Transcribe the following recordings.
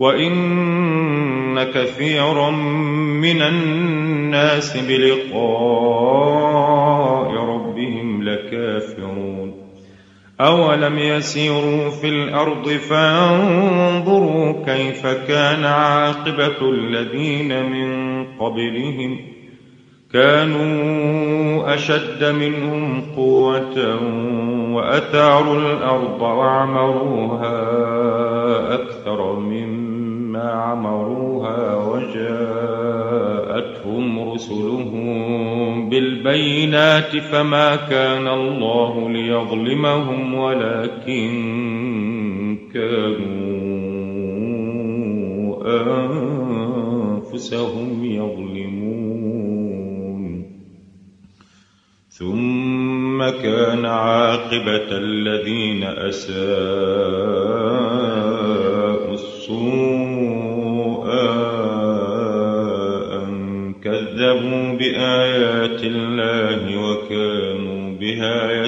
وإن كثيرا من الناس بلقاء ربهم لكافرون أولم يسيروا في الأرض فانظروا كيف كان عاقبة الذين من قبلهم كانوا أشد منهم قوة وأثاروا الأرض وعمروها أكثر مما عمروها وجاءتهم رسلهم بالبينات فما كان الله ليظلمهم ولكن كانوا أنفسهم يظلمون ثم كان عاقبة الذين أساءوا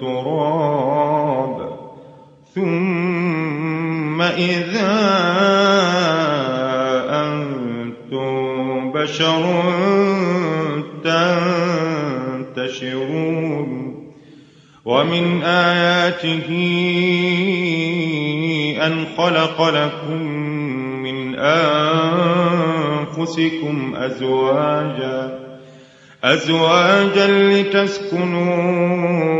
تراب ثم إذا أنتم بشر تنتشرون. ومن آياته أن خلق لكم من أنفسكم أزواجا أزواجا لتسكنوا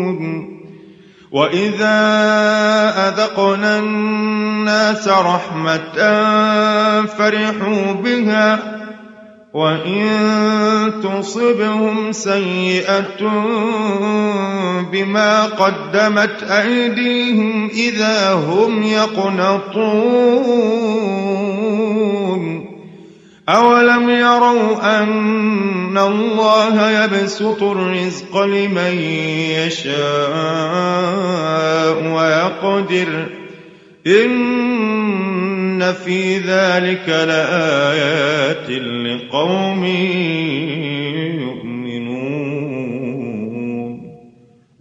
وإذا أذقنا الناس رحمة فرحوا بها وإن تصبهم سيئة بما قدمت أيديهم إذا هم يقنطون. أولم يروا أن الله يبسط الرزق لمن يشاء ويقدر إن في ذلك لآيات لقوم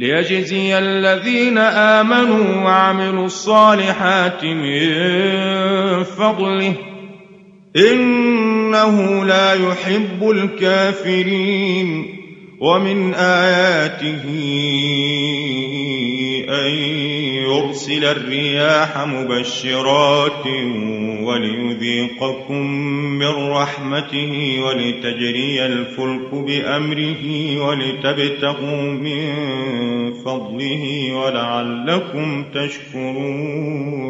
ليجزي الذين آمنوا وعملوا الصالحات من فضله. إنه لا يحب الكافرين. ومن آياته أن يرسل الرياح مبشرات وليذيقكم من رحمته ولتجري الفلك بأمره ولتبتغوا من فضله ولعلكم تشكرون.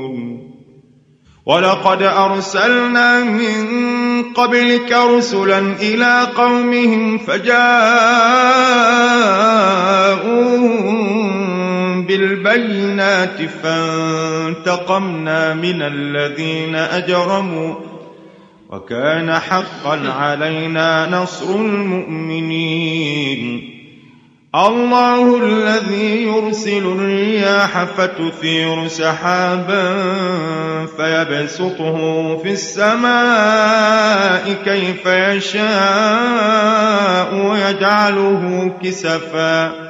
ولقد أرسلنا من قبلك رسلا إلى قومهم فجاءوهم بالبينات فانتقمنا من الذين أجرموا وكان حقا علينا نصر المؤمنين. الله الذي يرسل الرياح فتثير سحابا فيبسطه في السماء كيف يشاء ويجعله كسفا.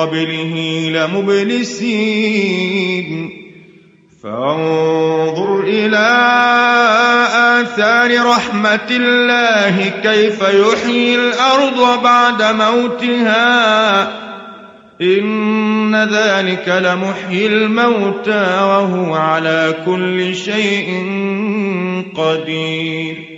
قبله لمبلسين. فانظر إلى آثار رحمة الله كيف يحيي الأرض بعد موتها. إن ذلك لمحيي الموتى وهو على كل شيء قدير.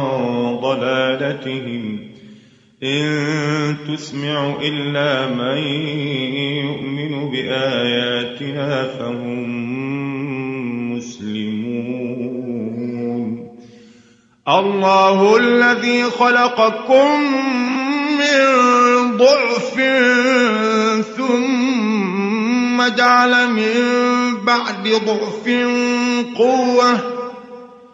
ضلالتهم. إن تسمع إلا من يؤمن بآياتنا فهم مسلمون. الله الذي خلقكم من ضعف ثم جعل من بعد ضعف قوة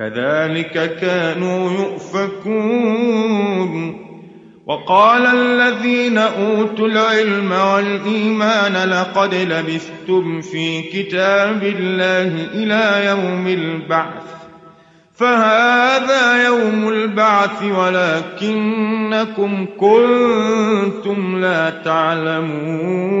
كذلك كانوا يؤفكون. وقال الذين أوتوا العلم والإيمان لقد لبثتم في كتاب الله إلى يوم البعث. فهذا يوم البعث ولكنكم كنتم لا تعلمون.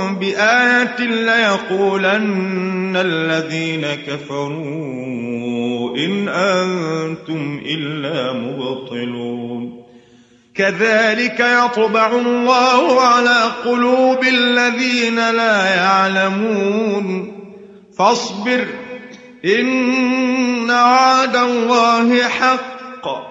بآية ليقولن الذين كفروا إن أنتم إلا مبطلون. كذلك يطبع الله على قلوب الذين لا يعلمون. فاصبر إن وعد الله حق.